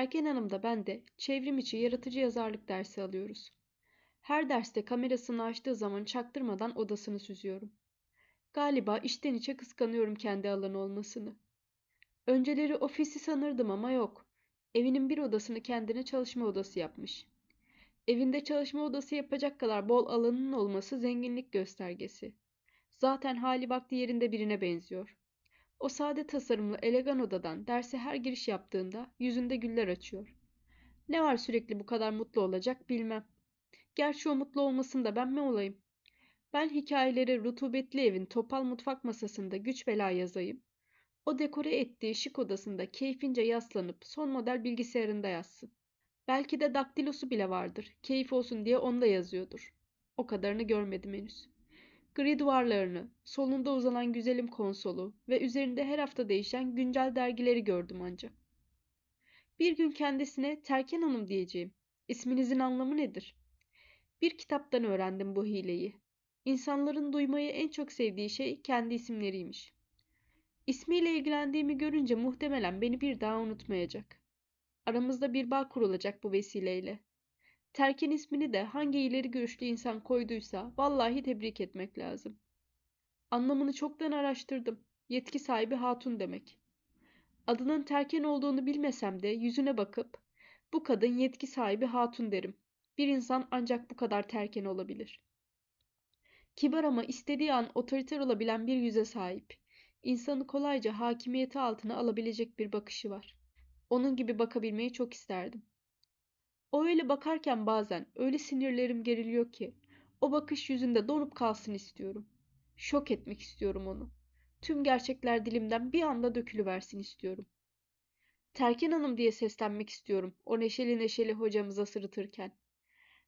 Terken Hanım da ben de çevrim içi yaratıcı yazarlık dersi alıyoruz. Her derste kamerasını açtığı zaman çaktırmadan odasını süzüyorum. Galiba içten içe kıskanıyorum kendi alanı olmasını. Önceleri ofisi sanırdım ama yok. Evinin bir odasını kendine çalışma odası yapmış. Evinde çalışma odası yapacak kadar bol alanının olması zenginlik göstergesi. Zaten hali vakti yerinde birine benziyor. O sade tasarımlı elegan odadan derse her giriş yaptığında yüzünde güller açıyor. Ne var sürekli bu kadar mutlu olacak bilmem. Gerçi o mutlu olmasın da ben mi olayım? Ben hikayeleri rutubetli evin topal mutfak masasında güç bela yazayım. O dekore ettiği şık odasında keyfince yaslanıp son model bilgisayarında yazsın. Belki de daktilosu bile vardır. Keyif olsun diye onda yazıyordur. O kadarını görmedim henüz. Gri duvarlarını, solunda uzanan güzelim konsolu ve üzerinde her hafta değişen güncel dergileri gördüm ancak. Bir gün kendisine Terken Hanım diyeceğim. İsminizin anlamı nedir? Bir kitaptan öğrendim bu hileyi. İnsanların duymayı en çok sevdiği şey kendi isimleriymiş. İsmiyle ilgilendiğimi görünce muhtemelen beni bir daha unutmayacak. Aramızda bir bağ kurulacak bu vesileyle. Terkin ismini de hangi ileri görüşlü insan koyduysa vallahi tebrik etmek lazım. Anlamını çoktan araştırdım. Yetki sahibi hatun demek. Adının Terken olduğunu bilmesem de yüzüne bakıp bu kadın yetki sahibi hatun derim. Bir insan ancak bu kadar terken olabilir. Kibar ama istediği an otoriter olabilen bir yüze sahip. İnsanı kolayca hakimiyeti altına alabilecek bir bakışı var. Onun gibi bakabilmeyi çok isterdim. O öyle bakarken bazen öyle sinirlerim geriliyor ki o bakış yüzünde donup kalsın istiyorum. Şok etmek istiyorum onu. Tüm gerçekler dilimden bir anda dökülüversin istiyorum. Terkin Hanım diye seslenmek istiyorum o neşeli neşeli hocamıza sırıtırken.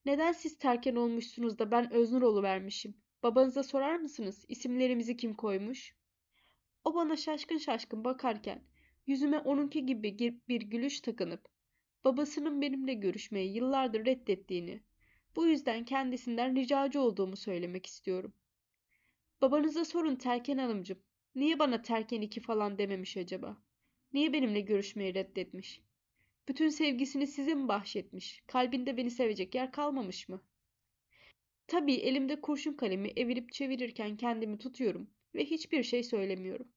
Neden siz terken olmuşsunuz da ben Öznur vermişim? Babanıza sorar mısınız isimlerimizi kim koymuş? O bana şaşkın şaşkın bakarken yüzüme onunki gibi bir gülüş takınıp babasının benimle görüşmeyi yıllardır reddettiğini, bu yüzden kendisinden ricacı olduğumu söylemek istiyorum. Babanıza sorun Terken Hanımcığım. Niye bana Terken iki falan dememiş acaba? Niye benimle görüşmeyi reddetmiş? Bütün sevgisini size mi bahşetmiş? Kalbinde beni sevecek yer kalmamış mı? Tabii elimde kurşun kalemi evirip çevirirken kendimi tutuyorum ve hiçbir şey söylemiyorum.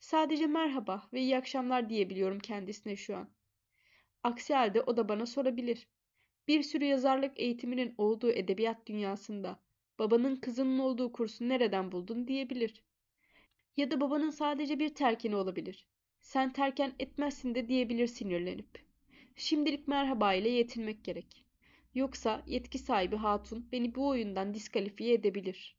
Sadece merhaba ve iyi akşamlar diyebiliyorum kendisine şu an. Aksi halde o da bana sorabilir. Bir sürü yazarlık eğitiminin olduğu edebiyat dünyasında babanın kızının olduğu kursu nereden buldun diyebilir. Ya da babanın sadece bir terkini olabilir. Sen terken etmezsin de diyebilir sinirlenip. Şimdilik merhaba ile yetinmek gerek. Yoksa yetki sahibi hatun beni bu oyundan diskalifiye edebilir.''